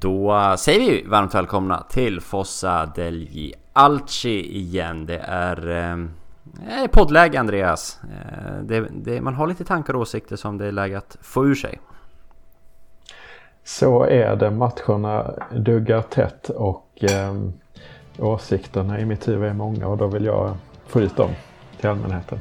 Då säger vi varmt välkomna till Fossa Delgi Alci igen. Det är eh, eh, poddläge Andreas. Eh, det, det, man har lite tankar och åsikter som det är läge att få ur sig. Så är det. Matcherna duggar tätt och eh, åsikterna i mitt huvud är många och då vill jag få ut dem till allmänheten.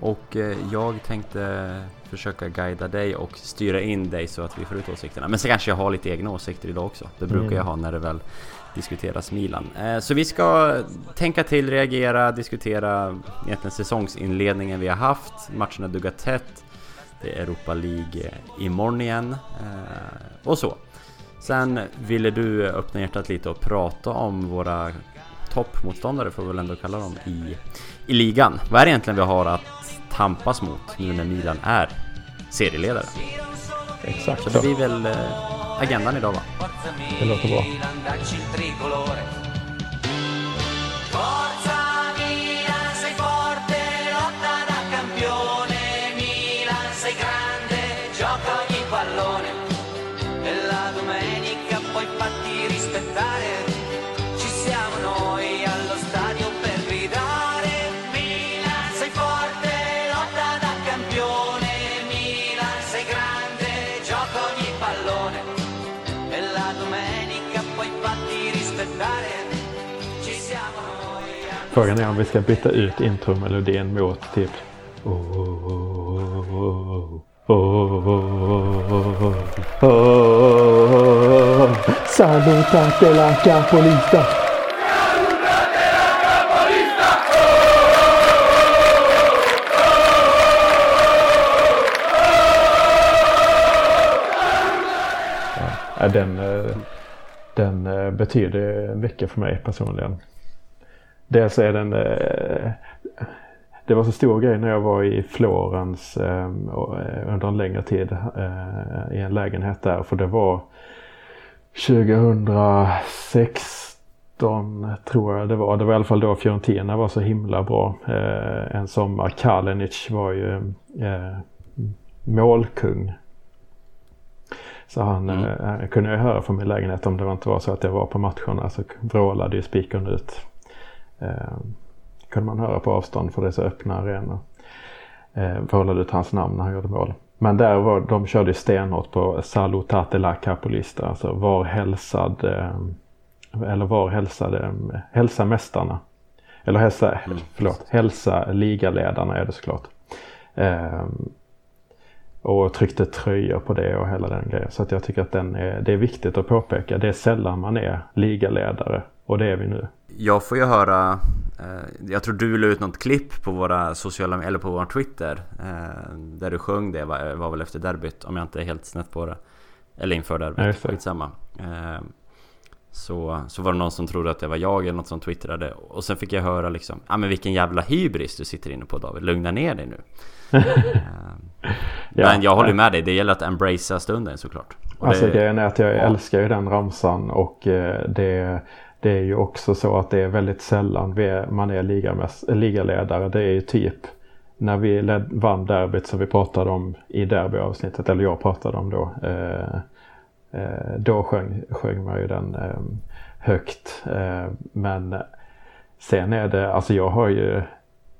Och eh, jag tänkte försöka guida dig och styra in dig så att vi får ut åsikterna. Men så kanske jag har lite egna åsikter idag också. Det brukar mm. jag ha när det väl diskuteras Milan. Eh, så vi ska tänka till, reagera, diskutera egentligen säsongsinledningen vi har haft. Matcherna duggar tätt. Det är Europa League imorgon igen. Eh, och så. Sen ville du öppna hjärtat lite och prata om våra toppmotståndare, får vi väl ändå kalla dem, i, i ligan. Vad är det egentligen vi har att tampas mot nu när Milan är serieledare. Exakt så. det blir väl eh, agendan idag va? Det låter bra. Frågan är om vi ska byta ut intromelodin mot typ Salutate la capolista Den, den betyder mycket för mig personligen. Dels är den eh, det var så stor grej när jag var i Florens eh, eh, under en längre tid i en lägenhet där. För det var 2016 tror jag det var. Det var i alla fall då Fiorentina var så himla bra en sommar. Kalinic var ju målkung. Så han mm. kunde jag höra från min lägenhet om det inte var så att jag var på matcherna så vrålade ju spikern ut. Eh, kunde man höra på avstånd för det är så öppna arenor. Eh, vrålade ut hans namn när han gjorde mål. Men där var, de körde stenhårt på Salutate la Capolista, alltså var hälsad, eh, eller var hälsade, hälsa mästarna. Eller hälsa, mm. förlåt, hälsa ligaledarna är det såklart. Eh, och tryckte tröjor på det och hela den grejen. Så att jag tycker att den är, det är viktigt att påpeka. Det är sällan man är ligaledare och det är vi nu. Jag får ju höra eh, Jag tror du la ut något klipp på våra sociala eller på vår Twitter eh, Där du sjöng det var, var väl efter derbyt om jag inte är helt snett på det. Eller inför derbyt, skitsamma. Eh, så, så var det någon som trodde att det var jag eller något som twittrade. Och sen fick jag höra liksom Ja ah, men vilken jävla hybris du sitter inne på David, lugna ner dig nu. Men jag håller med dig, det gäller att embracea stunden såklart. Och Alltså det, grejen är att jag ja. älskar ju den ramsan och det det är ju också så att det är väldigt sällan vi man är ligaledare. Det är ju typ när vi led, vann derbyt som vi pratade om i derbyavsnittet, eller jag pratade om då. Eh, eh, då sjöng, sjöng man ju den eh, högt. Eh, men sen är det, alltså jag har ju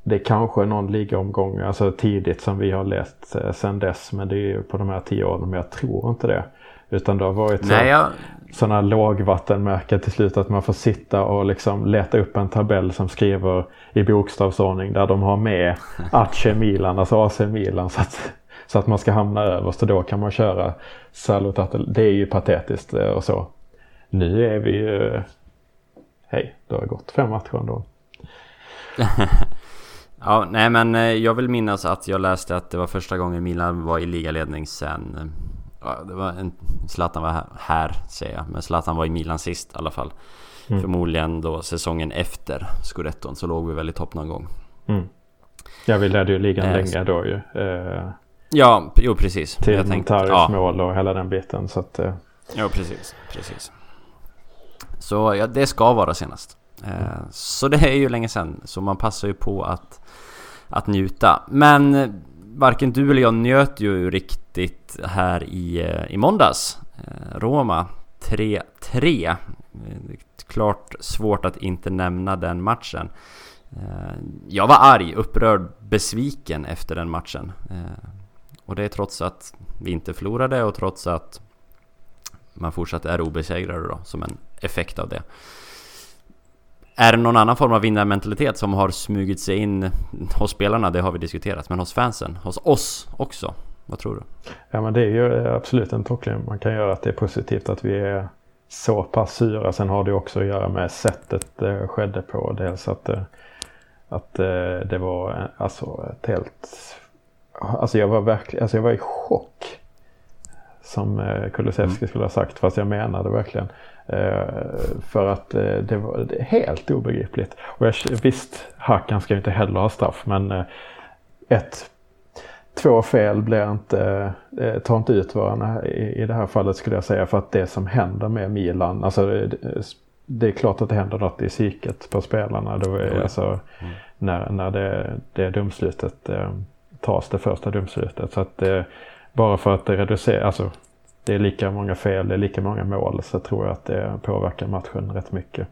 det är kanske någon ligaomgång, alltså tidigt som vi har läst eh, sen dess. Men det är ju på de här tio åren. Men jag tror inte det. Utan det har varit så, Nej, jag sådana lågvattenmärken till slut att man får sitta och liksom leta upp en tabell som skriver i bokstavsordning där de har med Acce Milan, alltså AC Milan. Så att, så att man ska hamna överst och då kan man köra Salutate. Det är ju patetiskt eh, och så. Nu är vi ju... Hej, det har gått fem matcher ändå. ja, nej men eh, jag vill minnas att jag läste att det var första gången Milan var i ligaledning sen eh, Ja, det var en, Zlatan var här, säger jag. Men Zlatan var i Milan sist i alla fall. Mm. Förmodligen då säsongen efter Scudetton så låg vi väl i topp någon gång. Mm. Ja, vi ledde ju ligan eh, länge då ju. Eh, ja, jo precis. Till Montaris ja. mål och hela den biten. Så att, eh. Ja, precis. precis. Så ja, det ska vara senast. Eh, mm. Så det är ju länge sedan. Så man passar ju på att, att njuta. Men varken du eller jag njöt ju riktigt här i, eh, i måndags. Eh, Roma 3-3. Klart svårt att inte nämna den matchen. Eh, jag var arg, upprörd, besviken efter den matchen. Och det är trots att vi inte förlorade och trots att man fortsatt är obesegrade då, som en effekt av det. Är det någon annan form av vinnarmentalitet som har smugit sig in hos spelarna? Det har vi diskuterat. Men hos fansen? Hos oss också? Vad tror du? Ja men det är ju eh, absolut en tolkning man kan göra att det är positivt att vi är så pass syra. Sen har det också att göra med sättet det skedde på. Dels att, eh, att eh, det var alltså ett helt... Alltså jag var verkligen, alltså jag var i chock. Som eh, Kulusevski mm. skulle ha sagt fast jag menade verkligen. För att det var helt obegripligt. Och jag, visst, Hakan ska inte heller ha straff men ett två fel blir inte, eh, tar inte ut varandra i, i det här fallet skulle jag säga. För att det som händer med Milan, alltså det, det är klart att det händer något i psyket på spelarna. Det var, alltså, mm. När, när det, det domslutet eh, tas, det första domslutet. Så att eh, bara för att det reducerar, alltså det är lika många fel, det är lika många mål så tror jag att det påverkar matchen rätt mycket.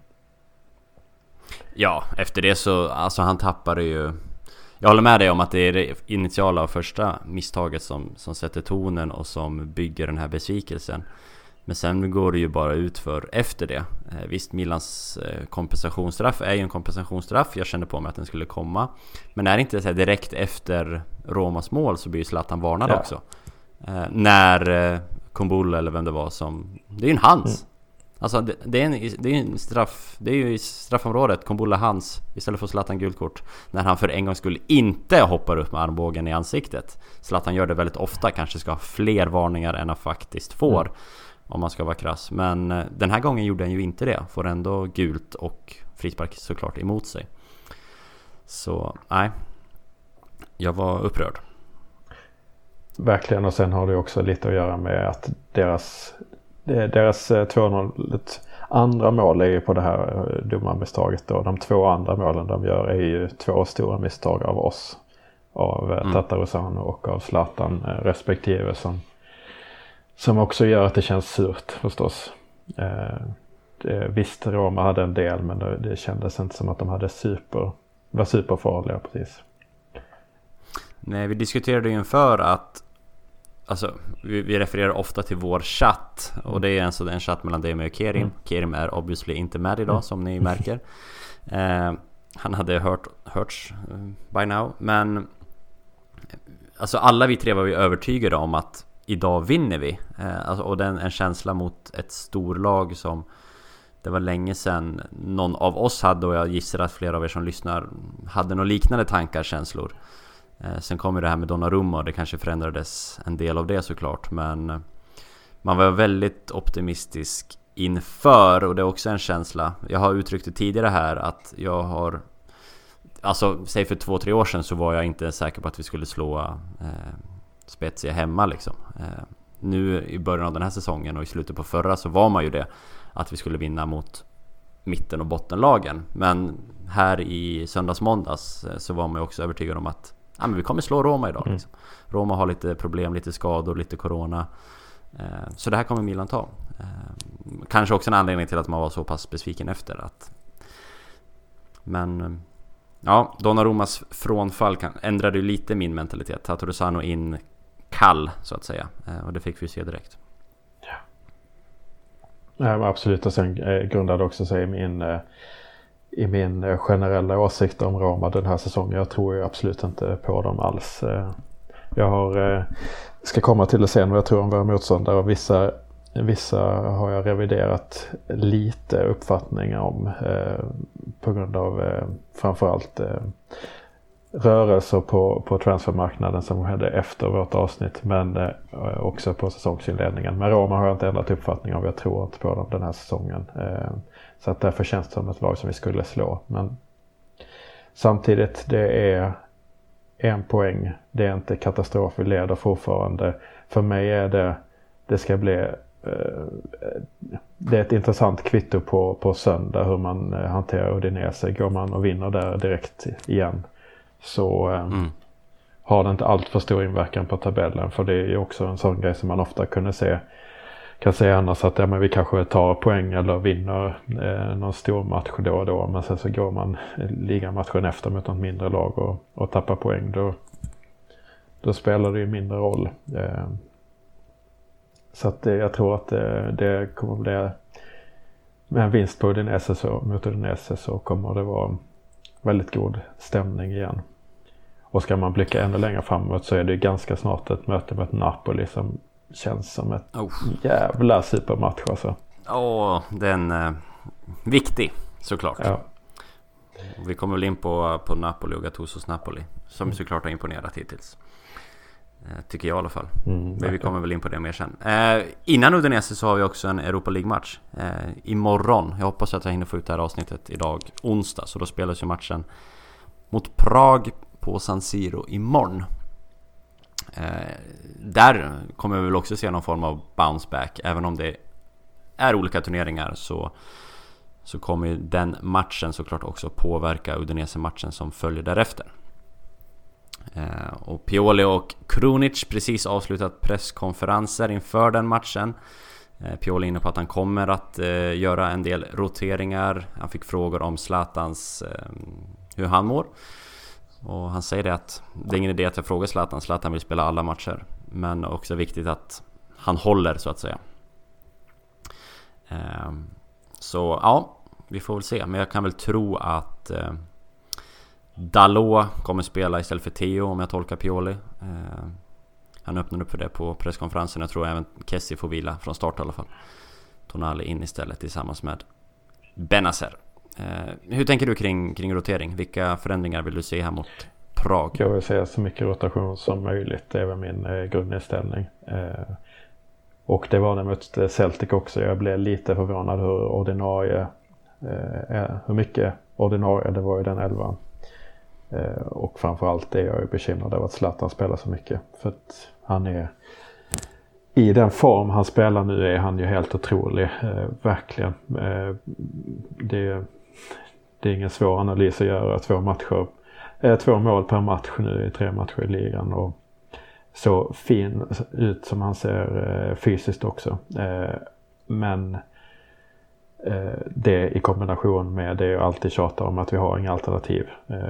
Ja, efter det så, alltså han tappade ju jag håller med dig om att det är det initiala och första misstaget som, som sätter tonen och som bygger den här besvikelsen. Men sen går det ju bara ut för efter det. Eh, visst, Milans eh, kompensationsstraff är ju en kompensationsstraff. Jag kände på mig att den skulle komma. Men är det inte så direkt efter Romas mål så blir ju Zlatan varnad ja. också. Eh, när Kumbula eller vem det var som... Det är ju en hans! Mm. Alltså det, det, är en, det är en straff, det är ju i straffområdet, Kombulla Hans istället för Zlatan gult kort. När han för en gång skulle inte hoppar upp med armbågen i ansiktet. Zlatan gör det väldigt ofta, kanske ska ha fler varningar än han faktiskt får. Mm. Om man ska vara krass. Men eh, den här gången gjorde han ju inte det. Får ändå gult och frispark såklart emot sig. Så nej. Jag var upprörd. Verkligen och sen har det också lite att göra med att deras deras 2-0 eh, andra mål är ju på det här eh, dumma misstaget då. De två andra målen de gör är ju två stora misstag av oss. Av eh, mm. Tatarusano och av Zlatan respektive som, som också gör att det känns surt förstås. Eh, det, visst, Roma hade en del men det, det kändes inte som att de hade super, var superfarliga precis. Nej, vi diskuterade ju inför att Alltså, vi, vi, refererar ofta till vår chatt och det är alltså en chatt mellan dig och mig och Kerim. Mm. Kerim är obviously inte med idag mm. som ni märker. Eh, han hade hört, hörts uh, by now, men Alltså alla vi tre var ju övertygade om att idag vinner vi. Eh, alltså, och den, en känsla mot ett storlag som det var länge sedan någon av oss hade och jag gissar att flera av er som lyssnar hade några liknande tankar, känslor. Eh, sen kom ju det här med Donnarumma och det kanske förändrades en del av det såklart men eh, Man var väldigt optimistisk inför och det är också en känsla. Jag har uttryckt det tidigare här att jag har Alltså säg för två, tre år sedan så var jag inte säker på att vi skulle slå eh, Spezia hemma liksom. Eh, Nu i början av den här säsongen och i slutet på förra så var man ju det Att vi skulle vinna mot mitten och bottenlagen. Men här i söndags måndags eh, så var man ju också övertygad om att ja, men vi kommer slå Roma idag. Mm. Liksom. Roma har lite problem, lite skador, lite Corona. Eh, så det här kommer Milan ta. Eh, kanske också en anledning till att man var så pass besviken efter. att Men eh, ja, Donnarummas frånfall ändrade ju lite min mentalitet. Tatorusano in kall så att säga. Och det fick vi se direkt. Ja, ja absolut och sen grundade också sig min i min eh, generella åsikt om Roma den här säsongen. Jag tror ju absolut inte på dem alls. Eh, jag har, eh, ska komma till det sen vad jag tror om våra motståndare och vissa, vissa har jag reviderat lite uppfattningar om på grund av framförallt rörelser på, på transfermarknaden som skedde efter vårt avsnitt men också på säsongsinledningen. Men Roma har jag inte ändrat uppfattning om. Jag tror inte på dem den här säsongen. Så att därför känns det som ett lag som vi skulle slå. Men samtidigt, det är en poäng. Det är inte katastrof. Vi leder fortfarande. För mig är det, det ska bli eh, det är ett intressant kvitto på, på söndag hur man eh, hanterar Udinese. Går man och vinner där direkt igen så eh, mm. har det inte allt för stor inverkan på tabellen. För det är ju också en sån grej som man ofta kunde se kan säga annars att ja, men vi kanske tar poäng eller vinner eh, någon stor match då och då. Men sen så går man ligamatchen efter mot något mindre lag och, och tappar poäng. Då, då spelar det ju mindre roll. Eh, så att eh, jag tror att det, det kommer bli med en vinst på Udinese så, mot Udinese så kommer det vara väldigt god stämning igen. Och ska man blicka ännu längre framåt så är det ganska snart ett möte med ett Napoli som känns som ett oh. jävla supermatch alltså. Ja, oh, den är eh, viktig såklart. Ja. Vi kommer väl in på, på Napoli och Gattusos Napoli som mm. såklart har imponerat hittills. Eh, tycker jag i alla fall. Mm, Men vi kommer väl in på det mer sen. Eh, innan Udinese så har vi också en Europa League-match. Eh, imorgon. Jag hoppas att jag hinner få ut det här avsnittet idag, onsdag. Så då spelas ju matchen mot Prag på San Siro imorgon. Eh, där kommer vi väl också se någon form av bounce back. Även om det är olika turneringar så, så kommer ju den matchen såklart också påverka Udinese-matchen som följer därefter. Eh, och Pioli och Krunic precis avslutat presskonferenser inför den matchen. Eh, Pioli är inne på att han kommer att eh, göra en del roteringar. Han fick frågor om Zlatans eh, hur han mår. Och han säger det att det är ingen idé att jag frågar Zlatan. Zlatan vill spela alla matcher. Men också viktigt att han håller så att säga. Ehm, så ja, vi får väl se. Men jag kan väl tro att eh, Dalot kommer spela istället för Theo om jag tolkar Pioli. Ehm, han öppnade upp för det på presskonferensen. Jag tror även Kessie får vila från start i alla fall. Tonali in istället tillsammans med Benazer. Eh, hur tänker du kring, kring rotering? Vilka förändringar vill du se här mot Prag? Jag vill se så mycket rotation som möjligt. Det är väl min eh, grundinställning. Eh, och det var det mot Celtic också. Jag blev lite förvånad hur ordinarie, hur mycket ordinarie det var i den elvan. Och framförallt är jag bekymrad över att Zlatan spelar så mycket. För att han är i den form han spelar nu är han ju helt otrolig. Eh, verkligen. Eh, det, det, är ingen svår analys att göra. Två matcher. Eh, två mål per match nu i tre matcher i ligan. Och så fin ut som han ser eh, fysiskt också. Eh, men det i kombination med det jag alltid tjatar om att vi har inga alternativ.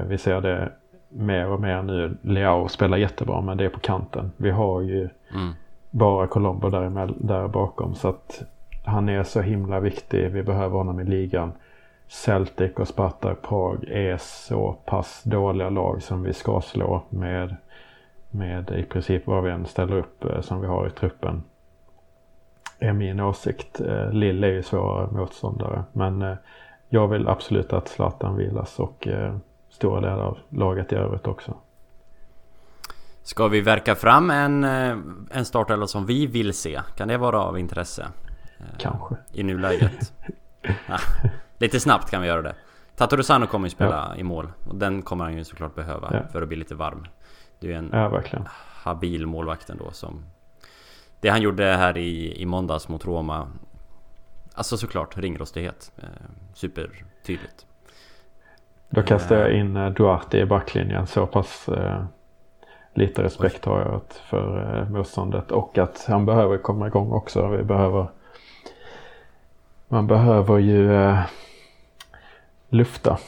Vi ser det mer och mer nu. Leao spelar jättebra men det är på kanten. Vi har ju mm. bara Colombo där, där bakom så att han är så himla viktig. Vi behöver honom i ligan. Celtic och Spartak Prag är så pass dåliga lag som vi ska slå med, med i princip vad vi än ställer upp eh, som vi har i truppen är min åsikt. Eh, Lill är ju svårare motståndare. Men eh, jag vill absolut att Zlatan vilas och stora delar av laget i övrigt också. Ska vi verka fram en, en startelva som vi vill se? Kan det vara av intresse? Kanske. I nuläget? lite snabbt kan vi göra det. Tatorusano kommer ju spela ja. i mål. Och den kommer han ju såklart behöva ja. för att bli lite varm. Det är ju en ja, habil målvakt ändå som det han gjorde här i, i måndags mot Roma Alltså såklart ringrostighet eh, Supertydligt Då kastar jag in eh, Duarte i backlinjen så pass eh, Lite respekt Oj. har jag för eh, motståndet och att han behöver komma igång också. Vi behöver Man behöver ju eh, lufta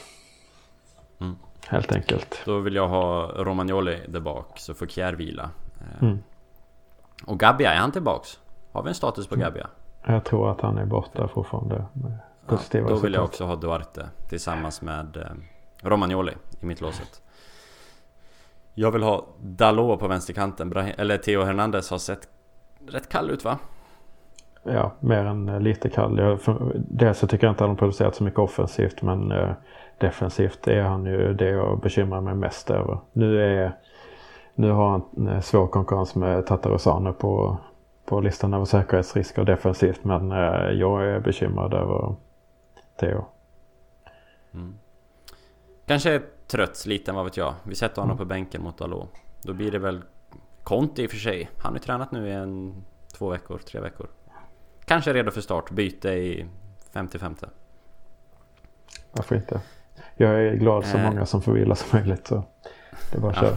mm. Helt enkelt. Då vill jag ha Romagnoli där bak så får Kjär vila. Eh, mm. Och Gabbia, är han tillbaks? Har vi en status på Gabbia? Jag tror att han är borta fortfarande. Ja, då vill jag också ha Duarte tillsammans med eh, Romagnoli i mittlåset. Jag vill ha Dalot på vänsterkanten. Eller Theo Hernandez har sett rätt kall ut va? Ja, mer än eh, lite kall. Jag, för, dels så tycker jag inte att han har producerat så mycket offensivt men eh, defensivt är han ju det jag bekymrar mig mest över. Nu är nu har han eh, svår konkurrens med Tatarusano på, på listan över säkerhetsrisker defensivt men eh, jag är bekymrad över Theo. Mm. Kanske är trött lite, vad vet jag. Vi sätter honom mm. på bänken mot Dalot. Då blir det väl Conti i och för sig. Han har ju tränat nu i en, två veckor, tre veckor. Kanske redo för start, byte i 50-50. Varför inte? Jag är glad så eh. många som får vila som möjligt så det är bara att ja.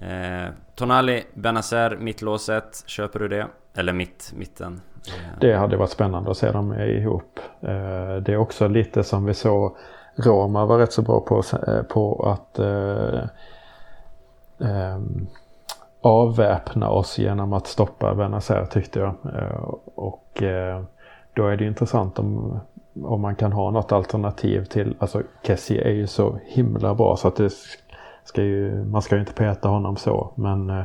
köra. Eh, Tonali, Benazer, mittlåset. Köper du det? Eller mitt, mitten? Eh. Det hade varit spännande att se dem ihop. Eh, det är också lite som vi såg Roma var rätt så bra på, eh, på att eh, eh, avväpna oss genom att stoppa Benazer tyckte jag. Eh, och eh, då är det intressant om, om man kan ha något alternativ till, alltså Kessie är ju så himla bra så att det ska ju, man ska ju inte peta honom så men eh,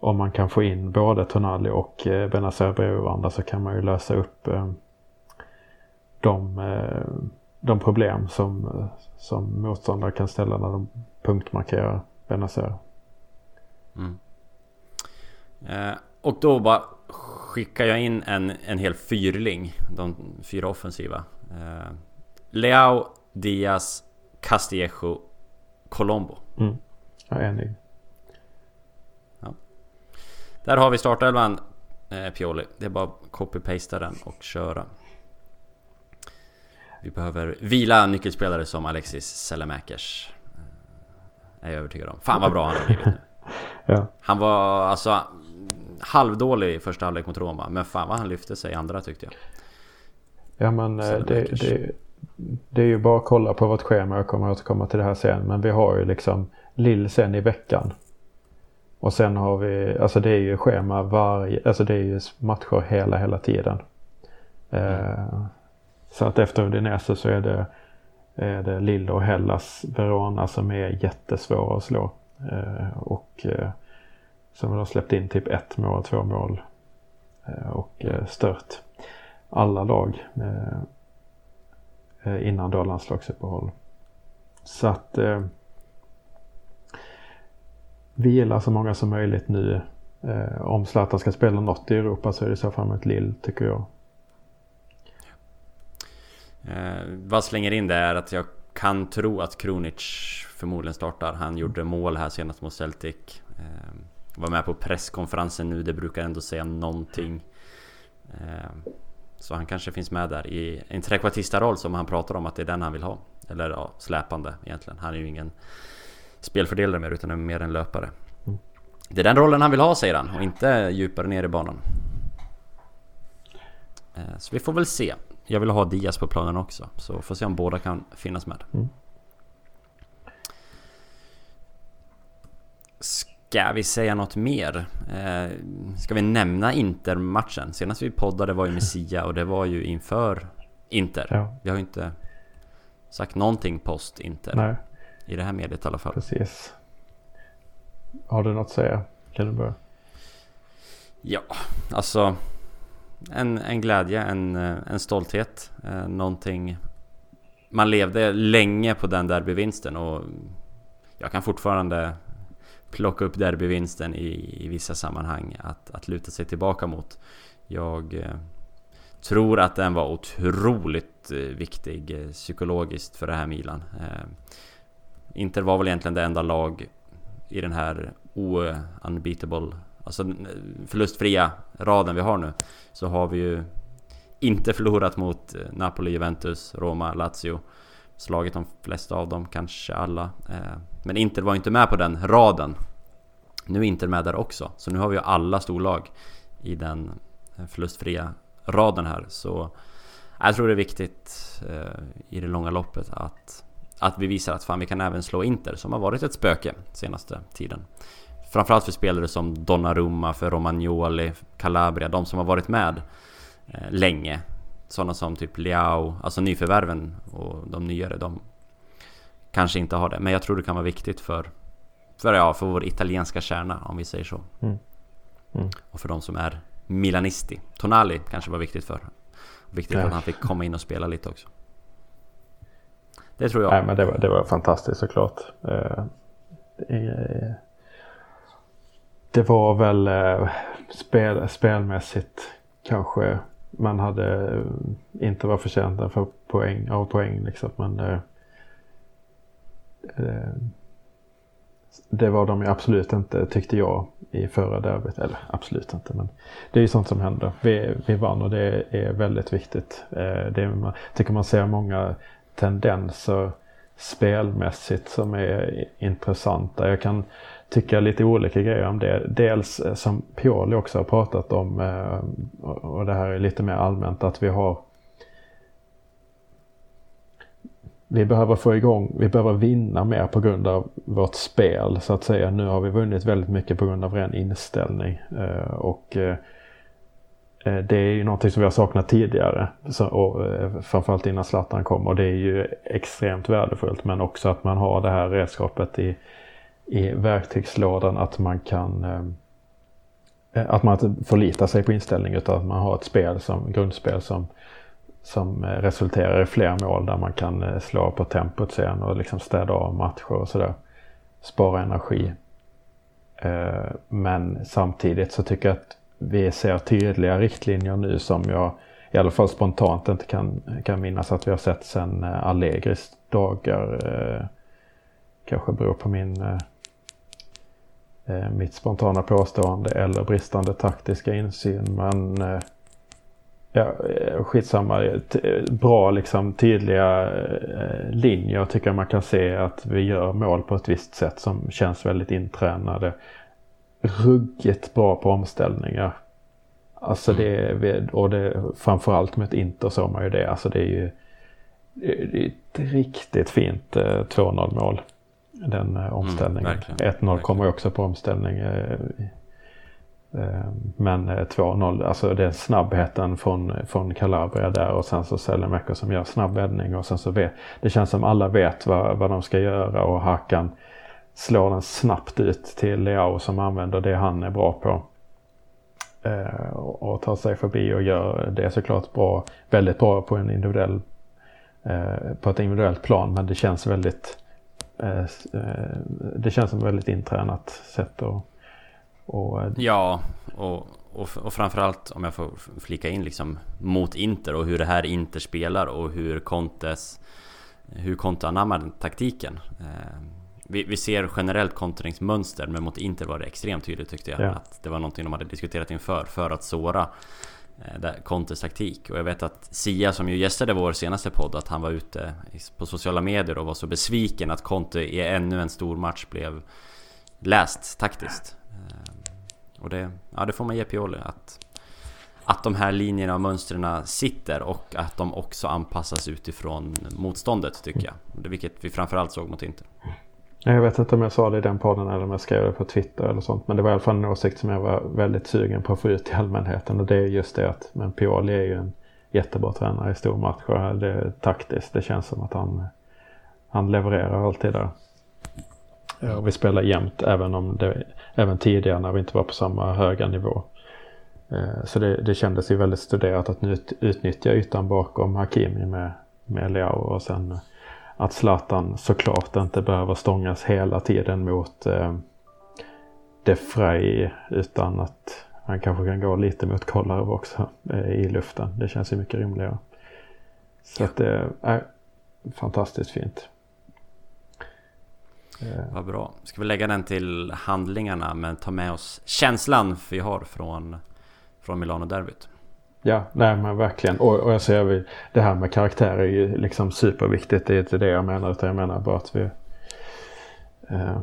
om man kan få in både Tonali och Benazer bredvid varandra så kan man ju lösa upp de, de problem som, som motståndare kan ställa när de punktmarkerar Benazer. Mm. Eh, och då bara skickar jag in en, en hel fyrling. De fyra offensiva. Eh, Leao, Diaz, Castillejo, Colombo. Mm. Jag är enig. Ja. Där har vi startelvan eh, Pioli. Det är bara att copy-pasta den och köra. Vi behöver vila nyckelspelare som Alexis Selemakers. Eh, är jag övertygad om. Fan vad bra han har blivit nu. ja. Han var alltså halvdålig i första halvlek mot Roma. Men fan vad han lyfte sig i andra tyckte jag. Ja men eh, det, det, det, är ju bara att kolla på vårt schema. Jag kommer återkomma till det här sen. Men vi har ju liksom Lill sen i veckan. Och sen har vi, alltså det är ju schema varje, alltså det är ju matcher hela, hela tiden. Mm. Eh, så att efter Udinese så är det, är det Lille och Hellas Verona som är jättesvåra att slå. Eh, och eh, som har släppt in typ ett mål, två mål eh, och eh, stört alla lag eh, innan då landslagsuppehåll. Så att eh, vila så många som möjligt nu. Eh, om Zlatan ska spela något i Europa så är det i så fall mot Lill tycker jag. Eh, vad slänger in det är att jag kan tro att Kronic förmodligen startar. Han gjorde mål här senast mot Celtic. Eh, var med på presskonferensen nu, det brukar ändå säga någonting. Eh, så han kanske finns med där i en trekvartista-roll som han pratar om att det är den han vill ha. Eller ja, släpande egentligen. Han är ju ingen spelfördelare mer utan är mer en löpare. Mm. Det är den rollen han vill ha säger han och inte djupare ner i banan. Eh, så vi får väl se. Jag vill ha Diaz på planen också. Så får se om båda kan finnas med. Mm. Ska vi säga något mer? Eh, ska vi nämna Inter-matchen? Senast vi poddade var ju Messia och det var ju inför Inter. Ja. Vi har ju inte sagt någonting post-Inter. Nej. I det här mediet i alla fall. Precis. Har du något att säga? Kan du börja? Ja, alltså en, en glädje, en, en stolthet. Eh, någonting... Man levde länge på den derbyvinsten och jag kan fortfarande plocka upp derbyvinsten i, i vissa sammanhang att, att luta sig tillbaka mot. Jag eh, tror att den var otroligt eh, viktig eh, psykologiskt för det här Milan. Eh, Inter var väl egentligen det enda lag i den här o-unbeatable, alltså förlustfria raden vi har nu. Så har vi ju inte förlorat mot eh, Napoli, Juventus, Roma, Lazio. Slagit de flesta av dem, kanske alla. Eh, men Inter var inte med på den raden. Nu är Inter med där också. Så nu har vi ju alla storlag i den eh, förlustfria raden här. Så eh, jag tror det är viktigt eh, i det långa loppet att att vi visar att fan vi kan även slå Inter som har varit ett spöke senaste tiden. Framförallt för spelare som Donnarumma, för Romagnoli, Calabria, de som har varit med eh, länge. Sådana som typ Leao, alltså nyförvärven och de nyare, de kanske inte har det. Men jag tror det kan vara viktigt för, för, ja, för vår italienska kärna, om vi säger så. Mm. Mm. Och för de som är Milanisti. Tonali kanske var viktigt för. Viktigt ja. att han fick komma in och spela lite också. Det tror jag. Nej, men det var, det var fantastiskt såklart. Eh, det, det var väl eh, spel, spelmässigt kanske man hade inte var förtjänta för poäng, av poäng liksom. Men eh, Eh, det var de ju absolut inte tyckte jag i förra derbyt. Eller absolut inte men det är ju sånt som händer. Vi, vi vann och det är väldigt viktigt. Eh, det är, man, tycker man ser många tendenser spelmässigt som är intressanta. Jag kan tycka lite olika grejer om det. Dels eh, som Pioli också har pratat om och det här är lite mer allmänt att vi har vi behöver få igång, vi behöver vinna mer på grund av vårt spel så att säga. Nu har vi vunnit väldigt mycket på grund av ren inställning. Eh, och eh, eh, det är ju någonting som vi har saknat tidigare. och framförallt innan Zlatan kom och det är ju extremt värdefullt. Men också att man har det här redskapet i i verktygslådan att man kan eh, att man inte förlitar sig på inställning utan att man har ett spel som grundspel som, som eh, resulterar i fler mål där man kan eh, slå på tempot sen och liksom städa av matcher och sådär. Spara energi. Eh, men samtidigt så tycker jag att vi ser tydliga riktlinjer nu som jag i alla fall spontant inte kan, kan minnas att vi har sett sedan Allegris dagar. Kanske beror på min mitt spontana påstående eller bristande taktiska insyn. Men ja, eh, skitsamma. Bra liksom tydliga eh, linjer tycker jag man kan se att vi gör mål på ett visst sätt som känns väldigt intränade. Ruggigt bra på omställningar. Alltså det, och det, framförallt med ett Inter såg man ju det. Alltså det är ju det är ett riktigt fint eh, 2-0 mål den eh, omställningen. Mm, 1-0 kommer också på omställning. Eh, men eh, 2-0, alltså det är snabbheten från, från Calabria där och sen så Sellemäcker som gör snabb vändning och sen så vet, det känns som alla vet vad, vad de ska göra och Hakan slår den snabbt ut till Leao som använder det han är bra på. Eh, och tar sig förbi och gör det såklart bra, väldigt bra på en individuell på ett individuellt plan men det känns väldigt Eh, eh, det känns som ett väldigt intränat sätt att... Och, eh, ja, och, och, och framförallt om jag får flika in liksom mot Inter och hur det här Inter spelar och hur Contes hur Conte anammar taktiken. Vi, vi, ser generellt kontringsmönster men mot Inter var det extremt tydligt tyckte jag. Ja. Att det var någonting de hade diskuterat inför för att såra Eh, Contes taktik. Och jag vet att Sia som ju gästade vår senaste podd, att han var ute på sociala medier och var så besviken att Conte i ännu en stor match blev läst taktiskt. Och det, ja, det får man ge Pioli. Att, att de här linjerna och mönstren sitter och att de också anpassas utifrån motståndet tycker jag. Vilket vi framförallt såg mot Inter. Jag vet inte om jag sa det i den podden eller om jag skrev det på Twitter eller sånt. Men det var i alla fall en åsikt som jag var väldigt sugen på att få ut till allmänheten. Och det är just det att men Pioli är ju en jättebra tränare i stormatcher. Det är taktiskt. Det känns som att han, han levererar alltid där. Och vi spelar jämt även, om det, även tidigare när vi inte var på samma höga nivå. Eh, så det, det kändes ju väldigt studerat att utnyttja ytan bakom Hakimi med, med Leao och sen att Zlatan såklart inte behöver stångas hela tiden mot eh, De Frey utan att han kanske kan gå lite mot Kolarov också eh, i luften. Det känns ju mycket rimligare. Så att det är fantastiskt fint. Eh. Vad bra. Ska vi lägga den till handlingarna men ta med oss känslan vi har från, från Milano-derbyt. Ja, nej men verkligen. Och, och jag ser det här med karaktär är ju liksom superviktigt. Det är inte det jag menar utan jag menar bara att vi eh,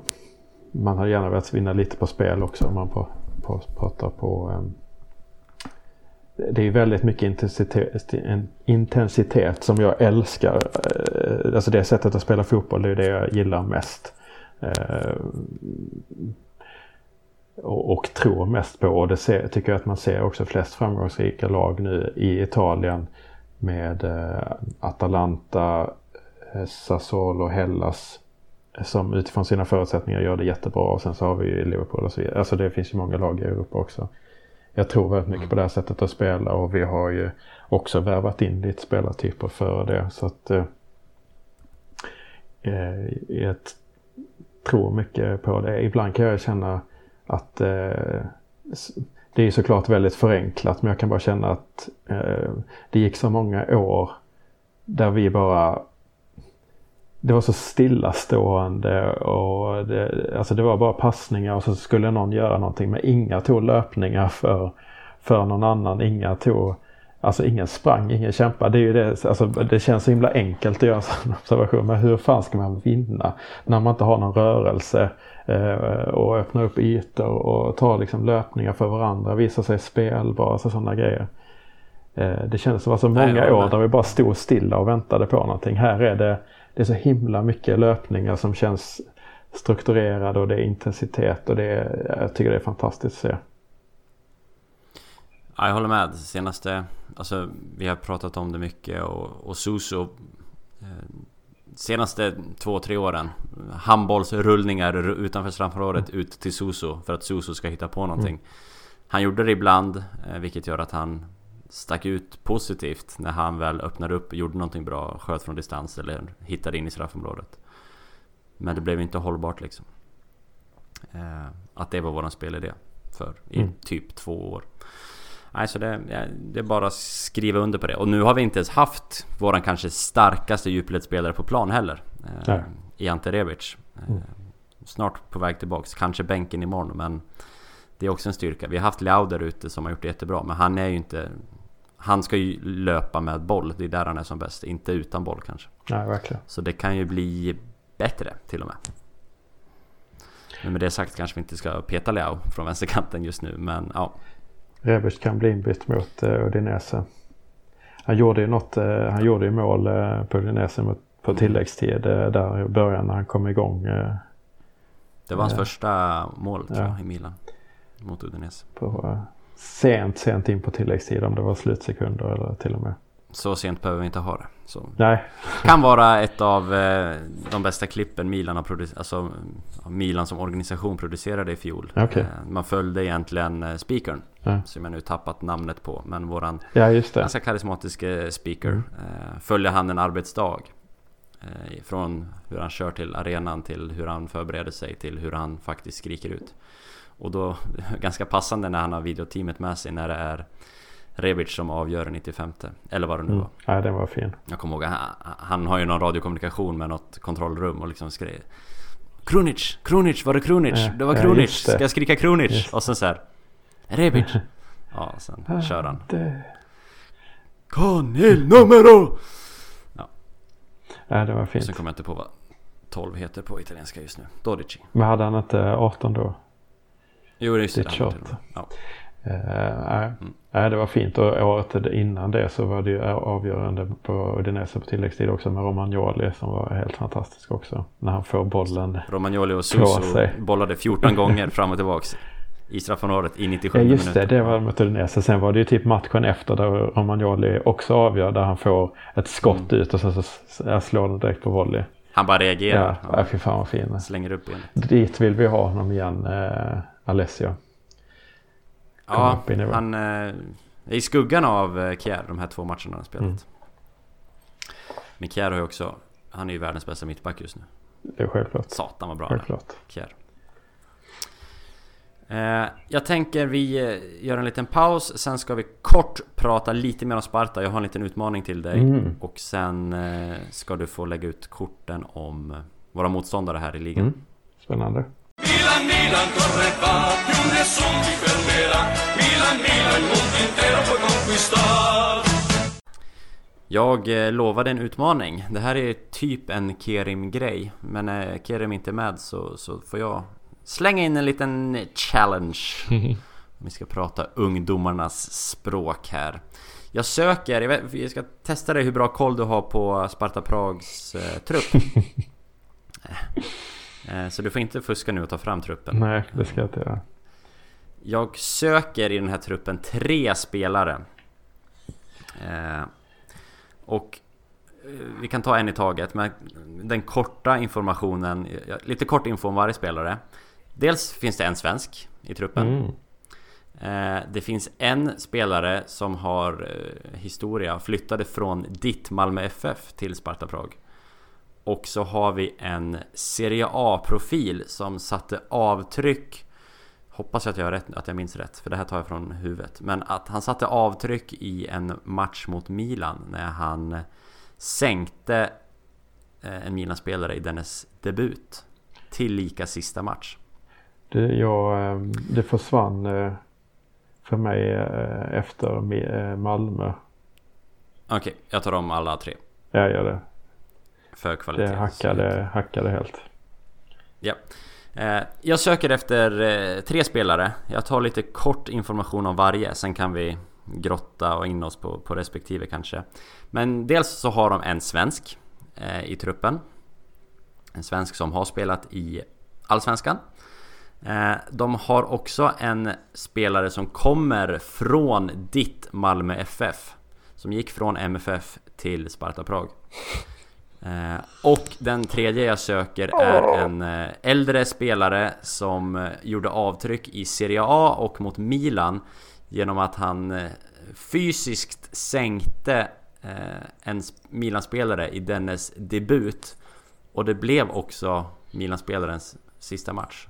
man har gärna velat vinna lite på spel också om man på, på, pratar på eh, det är väldigt mycket intensitet, intensitet som jag älskar. Eh, alltså det sättet att spela fotboll det är det jag gillar mest. Eh, och, och tror mest på. Och det ser, tycker jag att man ser också flest framgångsrika lag nu i Italien med eh, Atalanta, eh, Sassuolo, Hellas eh, som utifrån sina förutsättningar gör det jättebra och sen så har vi ju Liverpool och så vidare. Alltså det finns ju många lag i Europa också. Jag tror väldigt mycket på det här sättet att spela och vi har ju också värvat in lite spelartyper för det. Så att eh, eh jag tror mycket på det. Ibland kan jag känna att eh, det är såklart väldigt förenklat men jag kan bara känna att eh, det gick så många år där vi bara det var så stillastående och det, alltså det var bara passningar och så skulle någon göra någonting men inga tog löpningar för, för någon annan. Inga tog Alltså ingen sprang, ingen kämpade. Det, är det, alltså, det känns så himla enkelt att göra en sån observation. Men hur fan ska man vinna när man inte har någon rörelse eh, och öppna upp ytor och ta liksom löpningar för varandra, visa sig spelbara, alltså sådana grejer. Eh, det kändes som att så många Nej, år där vi bara stod stilla och väntade på någonting. Här är det, det är så himla mycket löpningar som känns strukturerade och det är intensitet och det är, jag tycker det är fantastiskt att se. Ja, jag håller med. Senaste... Alltså, vi har pratat om det mycket och, och Suso... Eh, senaste två, tre åren. Handbollsrullningar utanför straffområdet mm. ut till Suso för att Suso ska hitta på någonting. Mm. Han gjorde det ibland, eh, vilket gör att han stack ut positivt när han väl öppnade upp gjorde någonting bra, sköt från distans eller hittade in i straffområdet. Men det blev inte hållbart liksom. Eh, att det var våran spelidé för i mm. typ två år. Nej, så det, det är bara att skriva under på det. Och nu har vi inte ens haft våran kanske starkaste djupledsspelare på plan heller. Eh, I Ante Rebic. Eh, mm. Snart på väg tillbaks. Kanske bänken imorgon men det är också en styrka. Vi har haft Leao där ute som har gjort det jättebra. Men han är ju inte... Han ska ju löpa med boll. Det är där han är som bäst. Inte utan boll kanske. Nej, verkligen. Så det kan ju bli bättre till och med. Men med det sagt kanske vi inte ska peta Leao från vänsterkanten just nu. Men ja, Rebic kan bli inbytt mot uh, Udinese. Han gjorde ju något, uh, han gjorde ju mål uh, på Udinese på tilläggstid uh, där i början när han kom igång. det var hans första mål tror jag, i Milan. Mot Udinese. På, sent, sent in på tilläggstid om det var slutsekunder eller till och med. Så sent behöver vi inte ha det. Så. Nej. Kan vara ett av eh, de bästa klippen Milan har producerat. Alltså Milan som organisation producerade i fjol. Okay. Eh, man följde egentligen eh, speakern. Ja. Som jag nu tappat namnet på. Men våran ja, ganska karismatiska speaker. Mm. Följer han en arbetsdag. Från hur han kör till arenan till hur han förbereder sig till hur han faktiskt skriker ut. Och då, ganska passande när han har videoteamet med sig när det är Rebic som avgör 95 Eller vad det nu mm. var. Ja, den var fin. Jag kommer ihåg, han, han har ju någon radiokommunikation med något kontrollrum och liksom skrev Krunic, Krunic, var det Krunic? Ja, det var Krunic, ja, ska jag skrika Krunic? Just. Och sen så här Rebic Ja, sen ja, kör han det... Il numero! Ja. ja, det var fint. Sen kommer jag inte på vad 12 heter på italienska just nu. Dodici. Men hade han inte 18 då? Jo, det är det. Ja. Uh, nej. Mm. nej, det var fint och året innan det så var det ju avgörande på Udinese på tilläggstid också med Romagnoli som var helt fantastisk också. När han får bollen Romagnoli och Suso bollade 14 gånger fram och tillbaks i straffområdet i 97 ja, just minuter. det, det var mot Udinese. Sen var det ju typ matchen efter där Romagnoli också avgör där han får ett skott mm. ut och så, så, så slår den direkt på volley. Han bara reagerar. Ja, ja. fy fan vad fin. Slänger upp igen. Dit vill vi ha honom igen, eh, Alessio. Ja, han eh, är i skuggan av eh, Kjär de här två matcherna han spelat. Mm. Men Kjär har ju också, han är ju världens bästa mittback just nu. Det är självklart. Satan vad bra självklart. Kjär. Eh, jag tänker vi gör en liten paus, sen ska vi kort prata lite mer om Sparta. Jag har en liten utmaning till dig. Mm. Och sen ska du få lägga ut korten om våra motståndare här i ligan. Mm. Spännande. Milan. Milan, Jag eh, lovade en utmaning. Det här är typ en Kerim-grej. Men när Kerim inte är med så, så får jag slänga in en liten challenge. Vi ska prata ungdomarnas språk här. Jag söker, jag, vet, jag ska testa dig hur bra koll du har på Sparta Prags eh, trupp. Eh, så du får inte fuska nu och ta fram truppen. Nej, det ska jag inte göra. Jag söker i den här truppen tre spelare. Eh, och eh, vi kan ta en i taget, men den korta informationen, lite kort info om varje spelare. Dels finns det en svensk i truppen. Mm. Det finns en spelare som har historia, flyttade från ditt Malmö FF till Sparta Prag. Och så har vi en Serie A-profil som satte avtryck Hoppas att jag, rätt, att jag minns rätt, för det här tar jag från huvudet. Men att han satte avtryck i en match mot Milan när han sänkte eh, en Milan-spelare i dennes debut. Tillika sista match. Det, jag, ehm, det försvann eh, för mig eh, efter Malmö Okej, jag tar om alla tre. Jag gör det. För kvalitet. Det hackade, hackade helt. Ja. Eh, jag söker efter eh, tre spelare. Jag tar lite kort information om varje, sen kan vi grotta och in oss på, på respektive kanske. Men dels så har de en svensk eh, i truppen. En svensk som har spelat i Allsvenskan. De har också en spelare som kommer från ditt Malmö FF. Som gick från MFF till Sparta Prag. Eh, och den tredje jag söker är en eh, äldre spelare som eh, gjorde avtryck i Serie A och mot Milan genom att han fysiskt sänkte en Milan-spelare i dennes debut. Och det blev också Milan-spelarens sista match.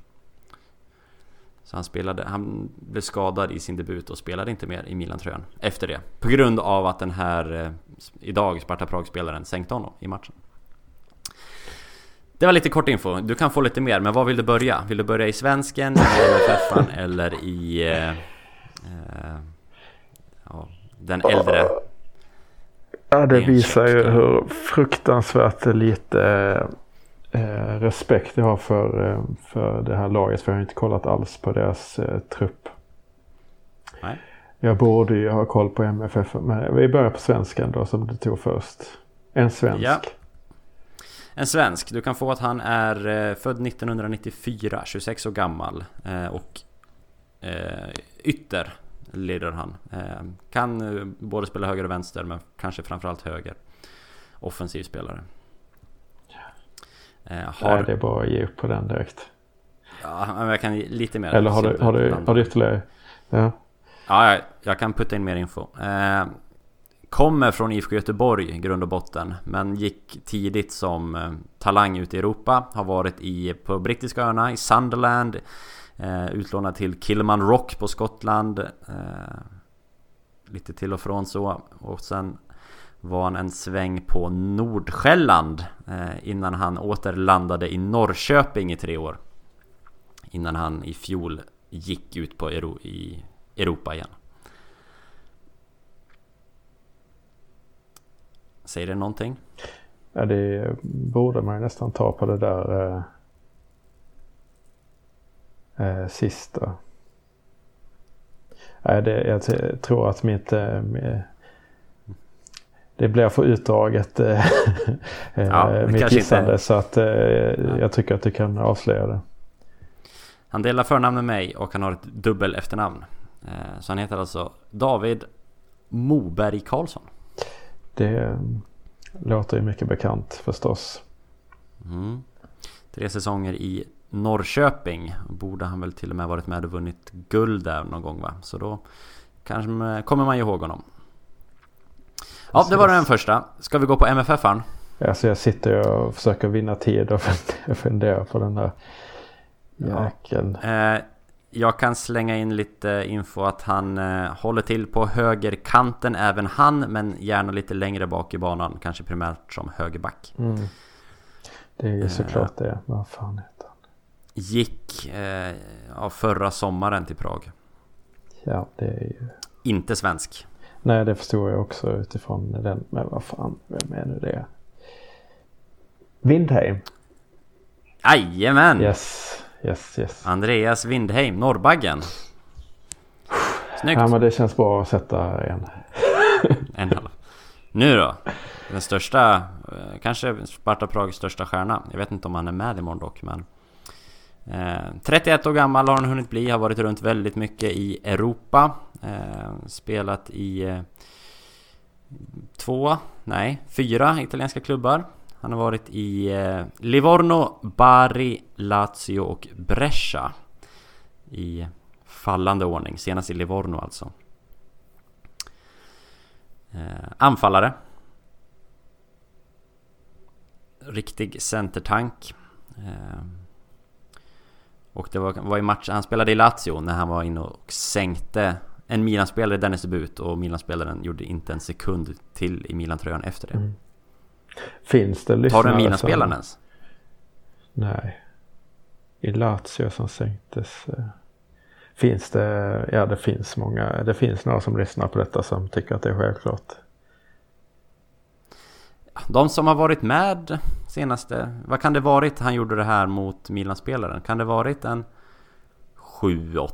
Så han, spelade, han blev skadad i sin debut och spelade inte mer i Milan-tröjan efter det. På grund av att den här eh, idag Sparta Prag-spelaren sänkte honom i matchen. Det var lite kort info. Du kan få lite mer, men var vill du börja? Vill du börja i svensken, i MFF eller i... Eh, eh, ja, den äldre? Ja, det visar ju hur fruktansvärt lite eh, respekt jag har för, eh, för det här laget. För jag har inte kollat alls på deras eh, trupp. Nej. Jag borde ju ha koll på MFF. Men vi börjar på svenskan då som du tog först. En svensk. Ja. En svensk. Du kan få att han är eh, född 1994, 26 år gammal. Eh, och eh, ytter leder han. Eh, kan både spela höger och vänster men kanske framförallt höger. Offensiv spelare. Eh, har... Nej, det är bara att ge upp på den direkt. Ja, men jag kan ge lite mer. Eller har du, har du, har du ytterligare? Ja. Ja, jag, kan putta in mer info. Eh, kommer från IFK Göteborg grund och botten. Men gick tidigt som eh, talang ut i Europa. Har varit i, på brittiska öarna, i Sunderland. Utlånad till Kilman Rock på Skottland. Lite till och från så. Och sen var han en sväng på Nordsjälland eh, innan han återlandade i Norrköping i tre år. Innan han i fjol gick ut på Euro i Europa igen. Säger det någonting? Ja, det borde man ju nästan ta på det där eh, eh, sista. Nej, det, jag tror att mitt, eh, det blir för utdraget eh, ja, mitt gissande så att eh, ja. jag tycker att du kan avslöja det. Han delar förnamn med mig och han har ett dubbel efternamn. Eh, så han heter alltså David Moberg Karlsson. Det låter ju mycket bekant förstås. Mm. Tre säsonger i Norrköping. Borde han väl till och med varit med och vunnit guld där någon gång va? Så då kanske kommer man ihåg honom. Ja, det var den första. Ska vi gå på MFF-aren? Alltså jag sitter och försöker vinna tid och funderar på den här jäkeln. Ja. Eh, jag kan slänga in lite info att han eh, håller till på högerkanten även han, men gärna lite längre bak i banan. Kanske primärt som högerback. Mm. Det är ju såklart eh, det. Vad fan heter han? Gick eh, ja, förra sommaren till Prag. Ja, det är ju... Inte svensk. Nej, det förstår jag också utifrån den. Men vad fan, vem är nu det? Windheim. Jajamän! Yes, yes, yes. Andreas Windheim, Norrbaggen. Snyggt! Ja, men det känns bra att sätta en. en halv. Nu då? Den största, eh, kanske Sparta Prags största stjärna. Jag vet inte om han är med imorgon dock, men... Eh, 31 år gammal har han hunnit bli, har varit runt väldigt mycket i Europa. Eh, spelat i eh, två, nej, fyra italienska klubbar. Han har varit i eh, Livorno, Bari, Lazio och Brescia. I fallande ordning, senast i Livorno alltså. Eh, anfallare. Riktig centertank. Och det var, var i matchen, han spelade i Lazio när han var inne och sänkte en Milan-spelare i dennes debut och Milan-spelaren gjorde inte en sekund till i Milan-tröjan efter det. Mm. Finns det lyssnare Har du en Milan-spelare ens? Nej. I Lazio som sänktes. Eh, finns det, ja det finns många, det finns några som lyssnar på detta som tycker att det är självklart. de som har varit med senaste... Vad kan det varit han gjorde det här mot Milan-spelaren? Kan det varit en 7-8?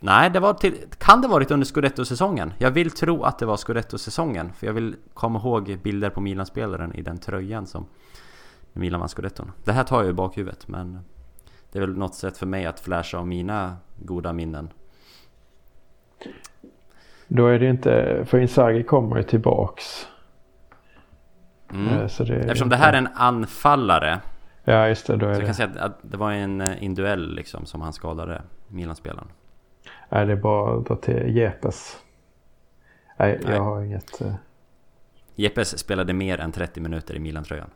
Nej, det var till, kan det varit under Scudetto-säsongen? Jag vill tro att det var Scudetto-säsongen. För jag vill komma ihåg bilder på Milan-spelaren i den tröjan som Milan vann Scudetton. Det här tar jag i bakhuvudet men det är väl något sätt för mig att flasha om mina goda minnen. Då är det inte, för Inzaghi kommer ju tillbaks. Mm. Eh, så det Eftersom det här är en anfallare. Ja just det, då är så det. jag kan säga att det var en, eh, duell liksom som han skadade Milan-spelaren. Nej det är bara att dra till Jepes. Nej, Nej, jag har inget... Jepes spelade mer än 30 minuter i Milan-tröjan.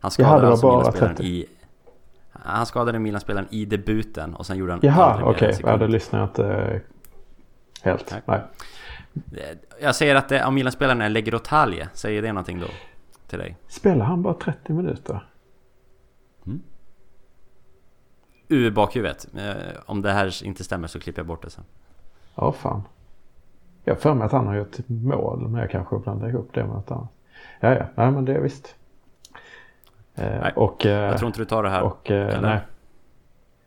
Han skadade alltså Milan-spelaren i... Han skadade Milan-spelaren i debuten och sen gjorde han Jaha, okej. Okay. Ja, då lyssnar jag inte helt. Nej. Nej. Jag säger att det, om Milan-spelaren är Legrotalje, säger det någonting då? Till dig? Spelar han bara 30 minuter? Mm. Ur bakhuvudet. Eh, om det här inte stämmer så klipper jag bort det sen. Ja, fan. Jag har för mig att han har gjort mål, men jag kanske blandar ihop det med något annat. Ja, ja, nej men det är visst. Eh, nej, och, eh, jag tror inte du tar det här. Och, nej.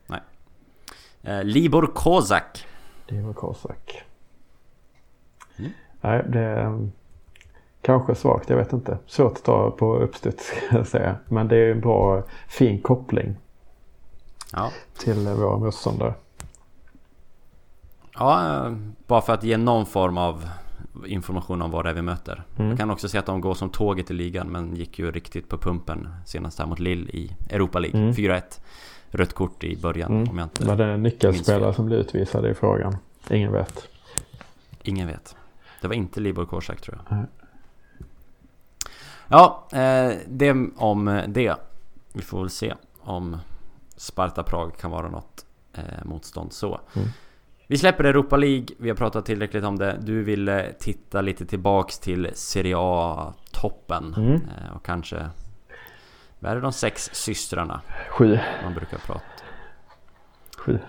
nej. Libor Kozak. Libor Kozak. Mm. Nej, det är kanske svagt. Jag vet inte. Svårt att ta på uppstuds ska jag säga. Men det är en bra, fin koppling. Ja. Till våra motståndare. Ja, bara för att ge någon form av information om vad det är vi möter. Mm. Jag kan också se att de går som tåget i ligan men gick ju riktigt på pumpen senast här mot Lille i Europa League. Mm. 4-1. Rött kort i början mm. om jag inte Var det en nyckelspelare som blev utvisad i frågan? Ingen vet. Ingen vet. Det var inte Libor Korsak tror jag. Mm. Ja, eh, det om det. Vi får väl se om Sparta Prag kan vara något eh, motstånd så. Mm. Vi släpper Europa League, vi har pratat tillräckligt om det. Du ville titta lite tillbaks till Serie A-toppen. Mm. Eh, och kanske... Vad är det de sex systrarna? Sju. Man brukar prata. Sju.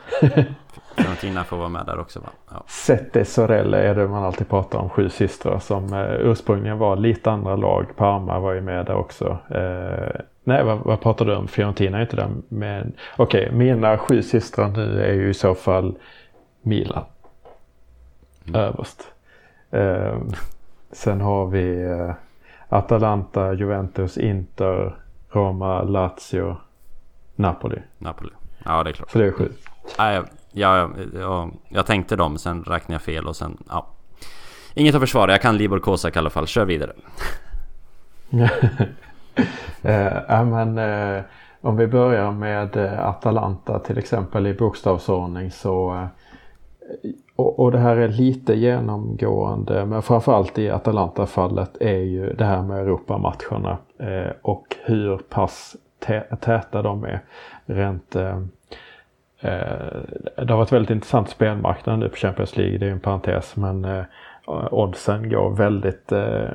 Fiorentina får vara med där också va? Ja. Sette Sorelle är det man alltid pratar om. Sju systrar som eh, ursprungligen var lite andra lag. Parma var ju med där också. Eh, nej, vad, vad pratar du om? Fiorentina är inte där. Men okej, okay, mina sju systrar nu är ju i så fall Milan. Mm. Överst. Eh, sen har vi eh, Atalanta, Juventus, Inter, Roma, Lazio, Napoli. Napoli. Ja, det är klart. Så det är sju. Jag, jag, jag, jag tänkte dem, sen räknade jag fel och sen, ja. Inget att försvara, jag kan Libor Kozak i alla fall. Kör vidare. eh, ja, men, eh, om vi börjar med eh, Atalanta till exempel i bokstavsordning så eh, och, och, det här är lite genomgående men framförallt i Atalanta-fallet är ju det här med Europamatcherna eh, och hur pass täta de är. Rent, eh, eh, det har varit väldigt intressant spelmarknad nu på Champions League, det är en parentes men eh, oddsen går väldigt eh,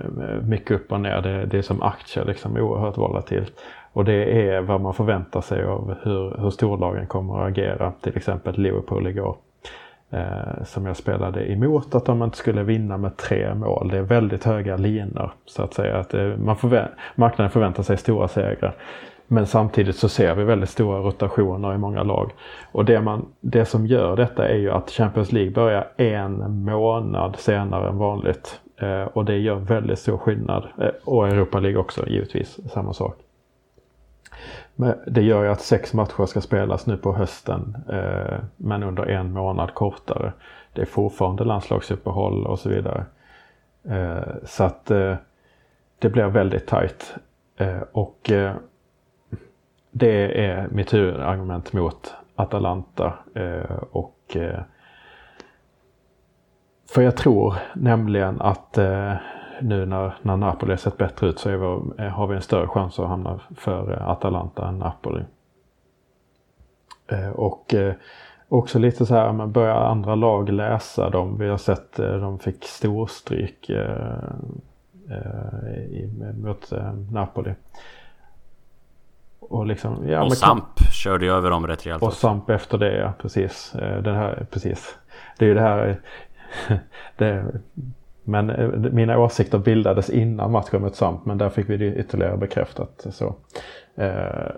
mycket upp och ner. Det, det är som aktier liksom oerhört volatilt. Och det är vad man förväntar sig av hur, hur storlagen kommer att agera. Till exempel Liverpool igår eh, som jag spelade emot att de inte skulle vinna med tre mål. Det är väldigt höga linor så att säga. Att eh, man förvä marknaden förväntar sig stora segrar. Men samtidigt så ser vi väldigt stora rotationer i många lag. Och det, man, det som gör detta är ju att Champions League börjar en månad senare än vanligt. Eh, och det gör väldigt stor skillnad. Eh, och Europa League också givetvis, samma sak. Men det gör ju att sex matcher ska spelas nu på hösten eh, men under en månad kortare. Det är fortfarande landslagsuppehåll och så vidare. Eh, så att eh, det blir väldigt tajt. Eh, och eh, det är mitt huvudargument mot Atalanta. Eh, och eh, för jag tror nämligen att eh, nu när, när Napoli har sett bättre ut så vi, eh, har vi en större chans att hamna före Atalanta än Napoli. Eh, och eh, också lite så här, man börjar andra lag läsa dem. Vi har sett eh, de fick storstryk mot Napoli. Och, liksom, ja, och Samp kan... körde ju över dem rätt rejält. Och Samp efter det, ja precis. Den här, precis. Det är ju det här det, Men eh, mina åsikter bildades innan matchen mot Samp men där fick vi det ytterligare bekräftat. Så, eh,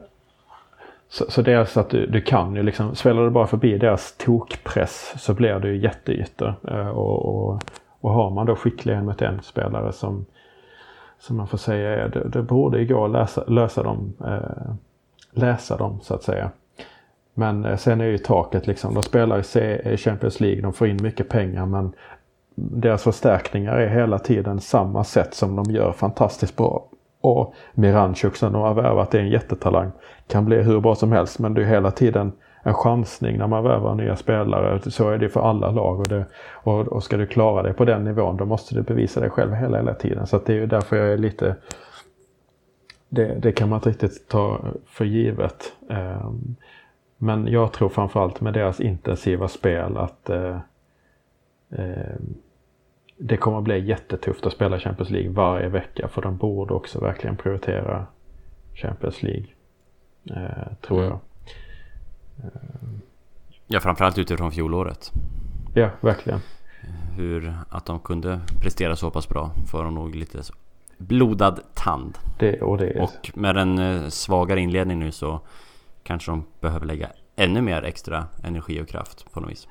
så, så dels att du, du kan ju liksom, sväller du bara förbi deras tokpress så blir det ju jätteytor. Eh, och, och, och har man då skickliga en mot en spelare som, som man får säga är, det, det borde gå att läsa, lösa dem, eh, läsa dem så att säga. Men eh, sen är ju taket liksom, de spelar i eh, Champions League, de får in mycket pengar men deras förstärkningar är hela tiden samma sätt som de gör fantastiskt bra. Och Miranchuk som de har värvat är en jättetalang. Kan bli hur bra som helst men det är hela tiden en chansning när man värvar nya spelare. Så är det för alla lag. Och, det, och, och ska du klara dig på den nivån då måste du bevisa dig själv hela, hela tiden. Så det är ju därför jag är lite... Det, det kan man inte riktigt ta för givet. Ehm, men jag tror framförallt med deras intensiva spel att eh, ehm, det kommer att bli jättetufft att spela Champions League varje vecka för de borde också verkligen prioritera Champions League. Eh, tror mm. jag. Ja, framförallt utifrån fjolåret. Ja, verkligen. Hur att de kunde prestera så pass bra får de nog lite blodad tand. Det, och, det och med en eh, svagare inledning nu så kanske de behöver lägga ännu mer extra energi och kraft på något vis.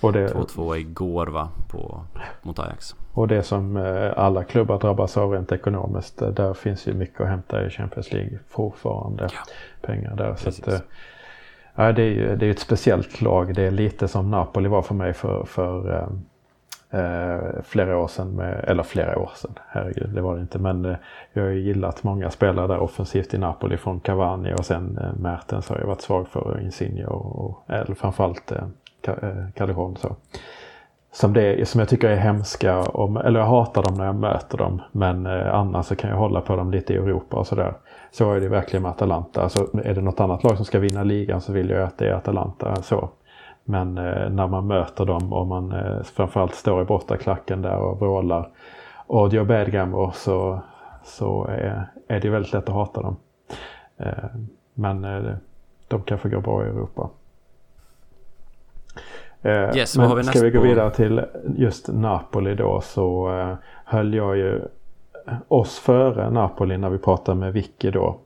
2-2 igår va, på, mot Ajax. Och det som eh, alla klubbar drabbas av rent ekonomiskt. Eh, där finns ju mycket att hämta i Champions League fortfarande. Ja. Pengar där. Så att, ja, det är ju det är ett speciellt lag. Det är lite som Napoli var för mig för, för eh, eh, flera år sedan. Med, eller flera år sedan, herregud det var det inte. Men eh, jag har ju gillat många spelare där offensivt i Napoli från Cavani och sen eh, Mertens har jag varit svag för Insigne och, och eller framförallt eh, eh Calderon. Så. Som, det, som jag tycker är hemska, och, eller jag hatar dem när jag möter dem. Men eh, annars så kan jag hålla på dem lite i Europa och sådär. Så är det verkligen med Atalanta. Alltså, är det något annat lag som ska vinna ligan så vill jag att det är Atalanta. Så. Men eh, när man möter dem och man eh, framförallt står i bortaklacken där och vrålar Audio Badgammer så, så är, är det väldigt lätt att hata dem. Eh, men eh, de kan få gå bra i Europa. Eh, yes, men vi ska vi gå vidare till just Napoli då så eh, höll jag ju oss före Napoli när vi pratar med Vicky då.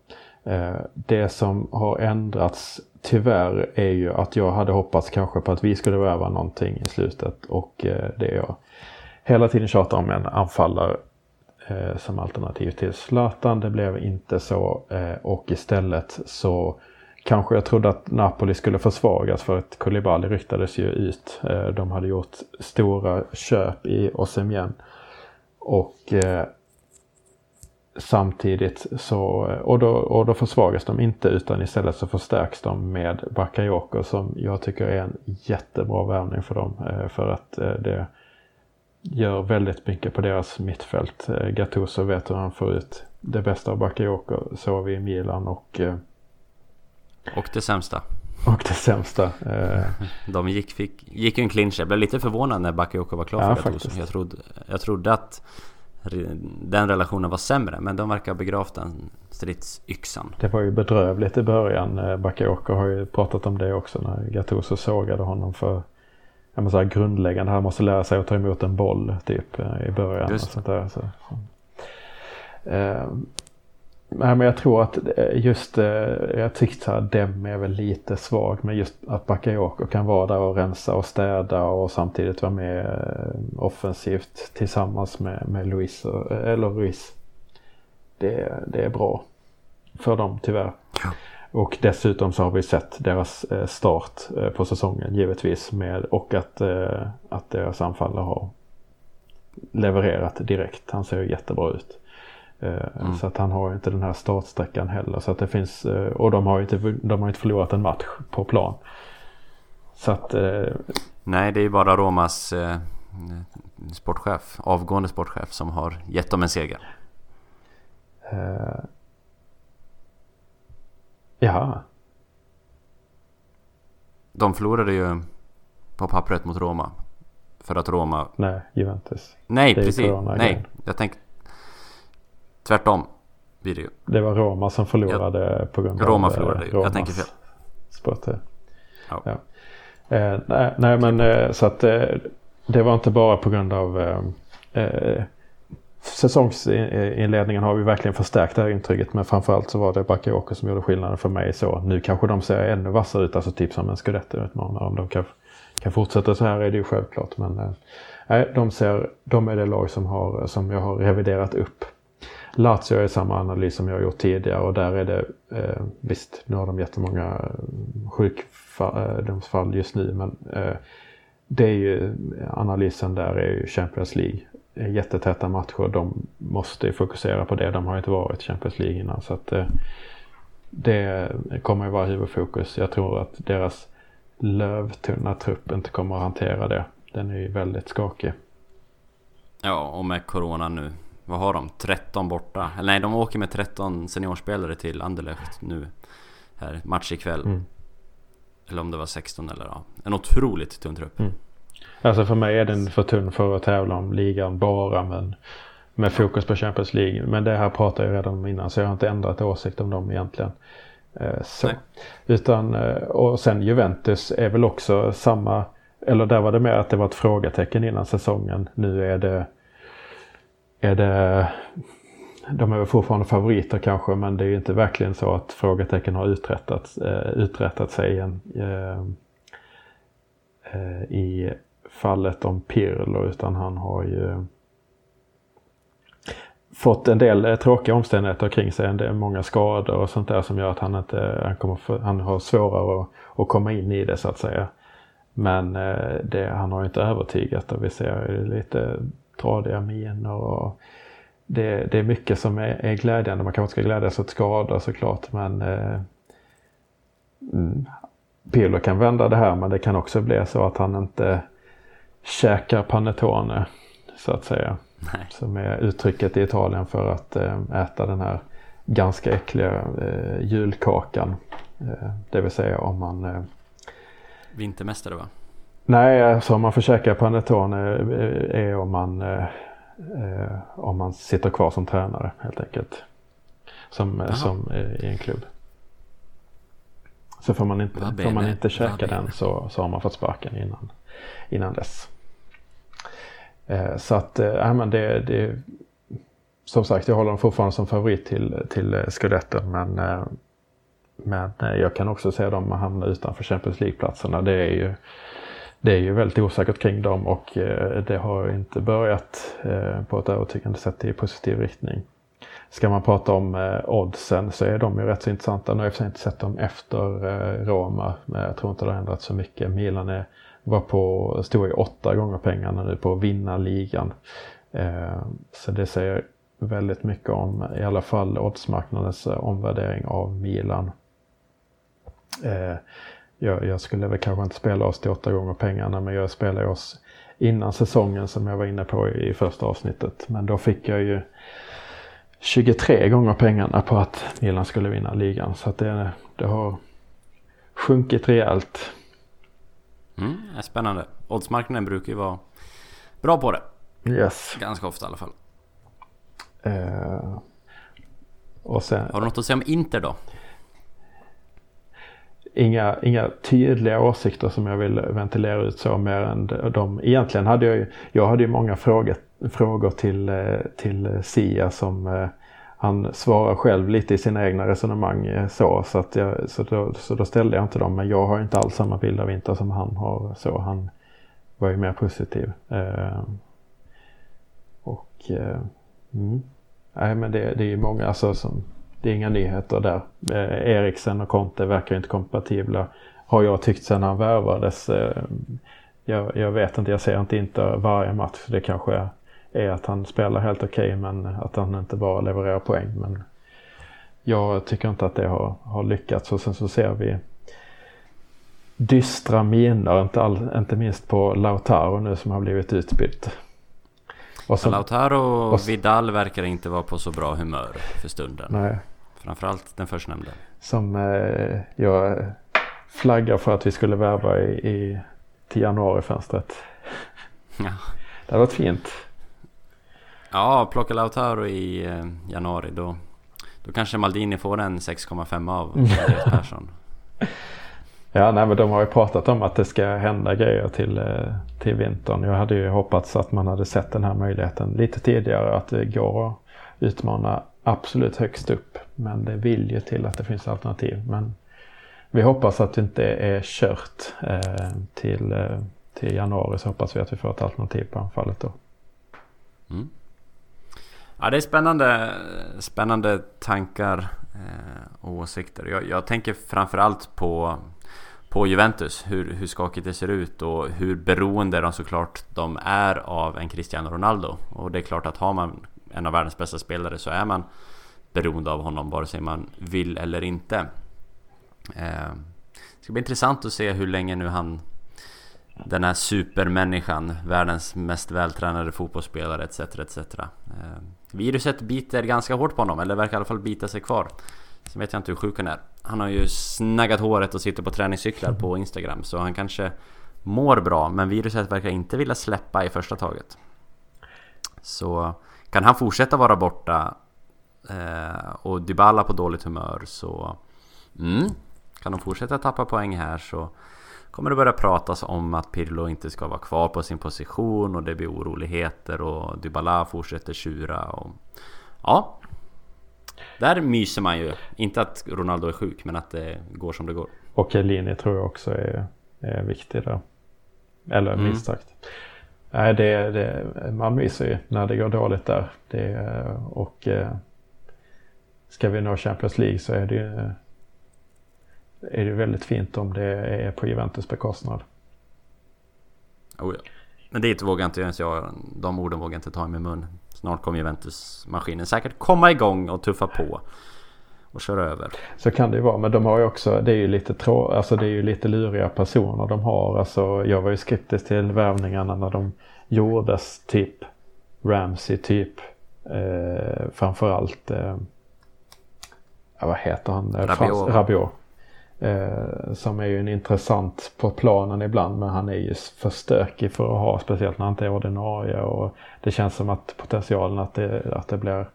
Eh, det som har ändrats tyvärr är ju att jag hade hoppats kanske på att vi skulle värva någonting i slutet och eh, det är jag hela tiden tjatar om en anfallare eh, som alternativ till Zlatan. Det blev inte så och istället så Kanske jag trodde att Napoli skulle försvagas för att Koulibaly ryktades ju ut. De hade gjort stora köp i Osemien. Och samtidigt så, och då, och då försvagas de inte utan istället så förstärks de med Bakayoko som jag tycker är en jättebra värvning för dem. Eh, för att eh, det gör väldigt mycket på deras mittfält. Eh, Gattuso vet hur han får ut det bästa av Bakayoko, såg vi i Milan och och det sämsta. Och det sämsta. De gick, fick, gick en clinch. Jag blev lite förvånad när Bakayoko var klar för ja, Jag trodde, jag trodde att den relationen var sämre men de verkar ha begravt den stridsyxan. Det var ju bedrövligt i början. Eh, Bakayoko har ju pratat om det också när Gattuso sågade honom för jag måste säga, grundläggande. Han måste lära sig att ta emot en boll typ eh, i början. Just. Och sånt där, så. Nej men jag tror att eh, just, eh, jag tyckte att Dem är väl lite svag men just att Bakayoko kan vara där och rensa och städa och samtidigt vara med eh, offensivt tillsammans med, med Luis, eller Ruiz. Det, det är bra för dem tyvärr. Ja. Och dessutom så har vi sett deras start på säsongen givetvis med och att, att deras anfallare har levererat direkt. Han ser jättebra ut. Eh, mm. Så att han har inte den här startsträckan heller. Så att det finns, eh, och de har inte, de har inte förlorat en match på plan. Så att... Eh, Nej, det är bara Romas sportchef, avgående sportchef som har gett dem en seger. Eh, ja. De förlorade ju på pappret mot Roma. För att Roma... Nej, Juventus. Nej, precis. Nej, jag tänkte... Tvärtom blir det ju. Det var Roma som förlorade jag, på grund av Roma förlorade ju. Jag tänker fel. Sport. Ja. ja. Eh, nej, nej, men eh, så att eh, det var inte bara på grund av eh, eh, säsongsinledningen har vi verkligen förstärkt det här intrycket. Men framförallt så var det Bakayoko som gjorde skillnaden för mig. Så nu kanske de ser ännu vassare ut. Alltså typ som en Scudetto-utmanare. Om de kan, kan fortsätta så här är det ju självklart. Men eh, de, ser, de är det lag som, har, som jag har reviderat upp. Lazio är samma analys som jag har gjort tidigare och där är det eh, visst, nu har de jättemånga eh, sjukdomsfall eh, just nu men eh, det är ju analysen där är ju Champions League. Jättetäta matcher, de måste ju fokusera på det. De har inte varit Champions League innan så att eh, det kommer ju vara huvudfokus. Jag tror att deras lövtunna trupp inte kommer att hantera det. Den är ju väldigt skakig. Ja, och med Corona nu vad har de? 13 borta? Eller nej, de åker med 13 seniorspelare till Anderlecht nu. Här, match ikväll. Mm. Eller om det var 16 eller ja. En otroligt tunn trupp. Mm. Alltså för mig är den för tunn för att tävla om ligan bara men med fokus på Champions League. Men det här pratade jag redan om innan så jag har inte ändrat åsikt om dem egentligen. Eh, så. Utan, eh, och sen Juventus är väl också samma, eller där var det mer att det var ett frågetecken innan säsongen. Nu är det är det de är väl fortfarande favoriter kanske men det är ju inte verkligen så att frågetecken har uträttat, eh, uträttat sig igen, eh, eh, i fallet om Pirlo utan han har ju fått en del tråkiga omständigheter kring sig. En del, många skador och sånt där som gör att han inte han kommer han har svårare att, att komma in i det så att säga. Men det, han har inte övertygat och vi ser lite tradiga miner och det, det, är mycket som är, är glädjande. Man kanske ska glädjas åt skador såklart men eh, mm, Pirlo kan vända det här men det kan också bli så att han inte käkar panettone så att säga. Nej. Som är uttrycket i Italien för att eh, äta den här ganska äckliga eh, julkakan. Eh, det vill säga om man... Eh, Vintermästare va? Nej, alltså om man får käka panettone är om man, eh, eh, om man sitter kvar som tränare helt enkelt. Som, som i en klubb. Så får man inte, får man inte käka den så, så har man fått sparken innan, innan dess. Eh, så att, äh, men det, det, som sagt jag håller dem fortfarande som favorit till, till Scudetten men, men jag kan också se dem hamna utanför Champions League-platserna. Det är ju det är ju väldigt osäkert kring dem och eh, det har inte börjat eh, på ett övertygande sätt i positiv riktning. Ska man prata om eh, oddsen så är de ju rätt så intressanta. Nu har jag för inte sett dem efter Roma, men jag tror inte det har ändrats så mycket. Milan är, var på, stod i åtta gånger pengarna nu på att vinna ligan. Så det säger väldigt mycket om i alla fall oddsmarknadens omvärdering av Milan jag, jag, skulle väl kanske inte spela oss till åtta gånger pengarna men jag spelade oss innan säsongen som jag var inne på i första avsnittet. Men då fick jag ju 23 gånger pengarna på att Milan skulle vinna ligan. Så det, det har sjunkit rejält. Mm, är spännande. Oddsmarknaden brukar ju vara bra på det. Yes. Ganska ofta i alla fall. Och sen, har du något att säga om Inter då? Inga, inga tydliga åsikter som jag vill ventilera ut så mer än de. Egentligen hade jag ju, jag hade ju många frågor, frågor till, eh, till eh, Sia som eh, han svarar själv lite i sina egna resonemang så. Så, att jag, så, då, så då ställde jag inte dem. Men jag har inte alls samma bild av Inter som han har. Så han var ju mer positiv. Eh, och eh, mm. Nej men det, det är ju många alltså som det är inga nyheter där. Eh, Eriksen och Conte verkar inte kompatibla. Har jag tyckt sedan han värvades. Eh, jag, jag, vet inte, jag ser inte inte varje match. Det kanske är att han spelar helt okej okay, men att han inte bara levererar poäng. Men jag tycker inte att det har, har lyckats och sen så ser vi dystra miner, inte, all, inte minst på Lautaro nu som har blivit utbytt. Och så, Lautaro och Vidal verkar inte vara på så bra humör för stunden. Nej. Framförallt den förstnämnde. Som eh, jag flaggar för att vi skulle värva i, i, till januarifönstret. Ja. Det hade varit fint. Ja, plocka Lautaro i eh, januari då, då kanske Maldini får en 6,5 av Andreas Persson. Ja, nej, men de har ju pratat om att det ska hända grejer till, eh, till vintern. Jag hade ju hoppats att man hade sett den här möjligheten lite tidigare. Att det går att utmana absolut högst upp. Men det vill ju till att det finns alternativ. Men vi hoppas att det inte är kört eh, till, eh, till januari. Så hoppas vi att vi får ett alternativ på anfallet då. Mm. Ja, det är spännande, spännande tankar eh, och åsikter. Jag, jag tänker framförallt på på Juventus, hur, hur skakigt det ser ut och hur beroende de såklart de är av en Cristiano Ronaldo. Och det är klart att har man en av världens bästa spelare så är man beroende av honom vare sig man vill eller inte. Eh, det ska bli intressant att se hur länge nu han den här supermänniskan, världens mest vältränade fotbollsspelare etc. etc. Eh, viruset biter ganska hårt på honom, eller verkar i alla fall bita sig kvar. Sen vet jag inte hur sjuk han är. Han har ju snaggat håret och sitter på träningscyklar på Instagram så han kanske mår bra men viruset verkar inte vilja släppa i första taget. Så kan han fortsätta vara borta eh, och Dybala på dåligt humör så mm, kan de fortsätta tappa poäng här så kommer det börja pratas om att Pirlo inte ska vara kvar på sin position och det blir oroligheter och Dybala fortsätter tjura och ja, där myser man ju. Inte att Ronaldo är sjuk, men att det går som det går. Och Elini tror jag också är, är viktig där. Eller mm. minst sagt. Nej, det, det, man myser ju när det går dåligt där. Det, och eh, ska vi nå Champions League så är det är det väldigt fint om det är på Juventus bekostnad. Oh ja. Men det vågar inte ens jag, de orden vågar jag inte ta i min mun. Snart kommer Juventus-maskinen säkert komma igång och tuffa på. Och köra över. Så kan det ju vara, men de har ju också, det är ju lite, trå, alltså det är ju lite luriga personer de har. Alltså, jag var ju skeptisk till värvningarna när de gjordes, typ Ramsey, typ eh, framförallt, eh, vad heter han? Rabiot. Rabiot. Eh, som är ju en intressant på planen ibland men han är ju för stökig för att ha speciellt när han inte är ordinarie och det känns som att potentialen att det, att det blir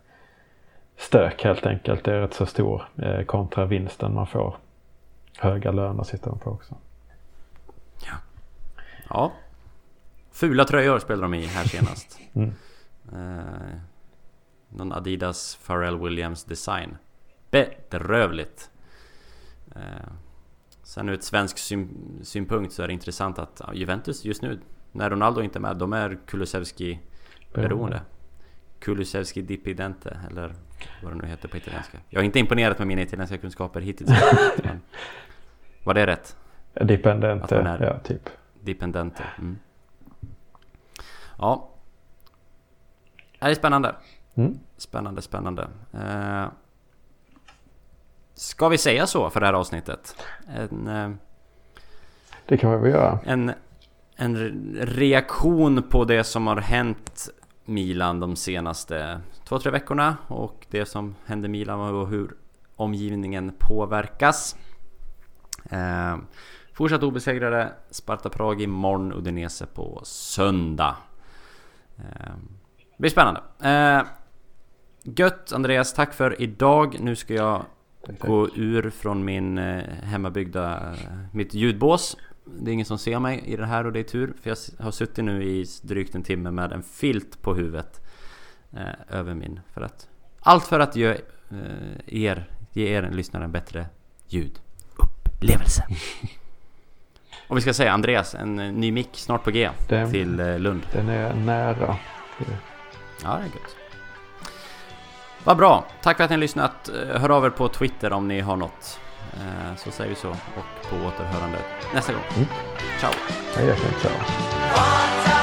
stök helt enkelt är rätt så stor eh, kontra vinsten man får. Höga löner sitter de på också. Ja. ja. Fula tröjor spelar de i här senast. mm. eh, någon Adidas Pharrell Williams design. Bedrövligt. Eh, sen ur ett svensk syn synpunkt så är det intressant att Juventus just nu, när Ronaldo inte är med, de är Kulusevski beroende. Kulusevski dipidente, eller vad det nu heter på italienska. Jag har inte imponerat med mina italienska kunskaper hittills. men var det rätt? Dipendente, ja typ. Dipendente. Mm. Ja. Det är spännande. Mm. Spännande, spännande. Eh, Ska vi säga så för det här avsnittet? En, eh, det kan vi väl göra. En, en reaktion på det som har hänt Milan de senaste två, tre veckorna och det som händer Milan och hur omgivningen påverkas. Eh, fortsatt obesegrade Sparta Prag imorgon, Udinese på söndag. Eh, det blir spännande. Eh, gött Andreas, tack för idag. Nu ska jag gå ur från min eh, hemmabyggda, mitt ljudbås. Det är ingen som ser mig i det här och det är tur. För jag har suttit nu i drygt en timme med en filt på huvudet. Eh, över min. För att, allt för att ge eh, er, ge er lyssnare en bättre ljudupplevelse. och vi ska säga Andreas, en ny mick snart på G den, till eh, Lund. Den är nära. Ja, det är gött. Vad bra! Tack för att ni har lyssnat. Eh, hör av er på Twitter om ni har något. Eh, så säger vi så och på återhörande nästa gång. Mm. Ciao! Hej, ciao!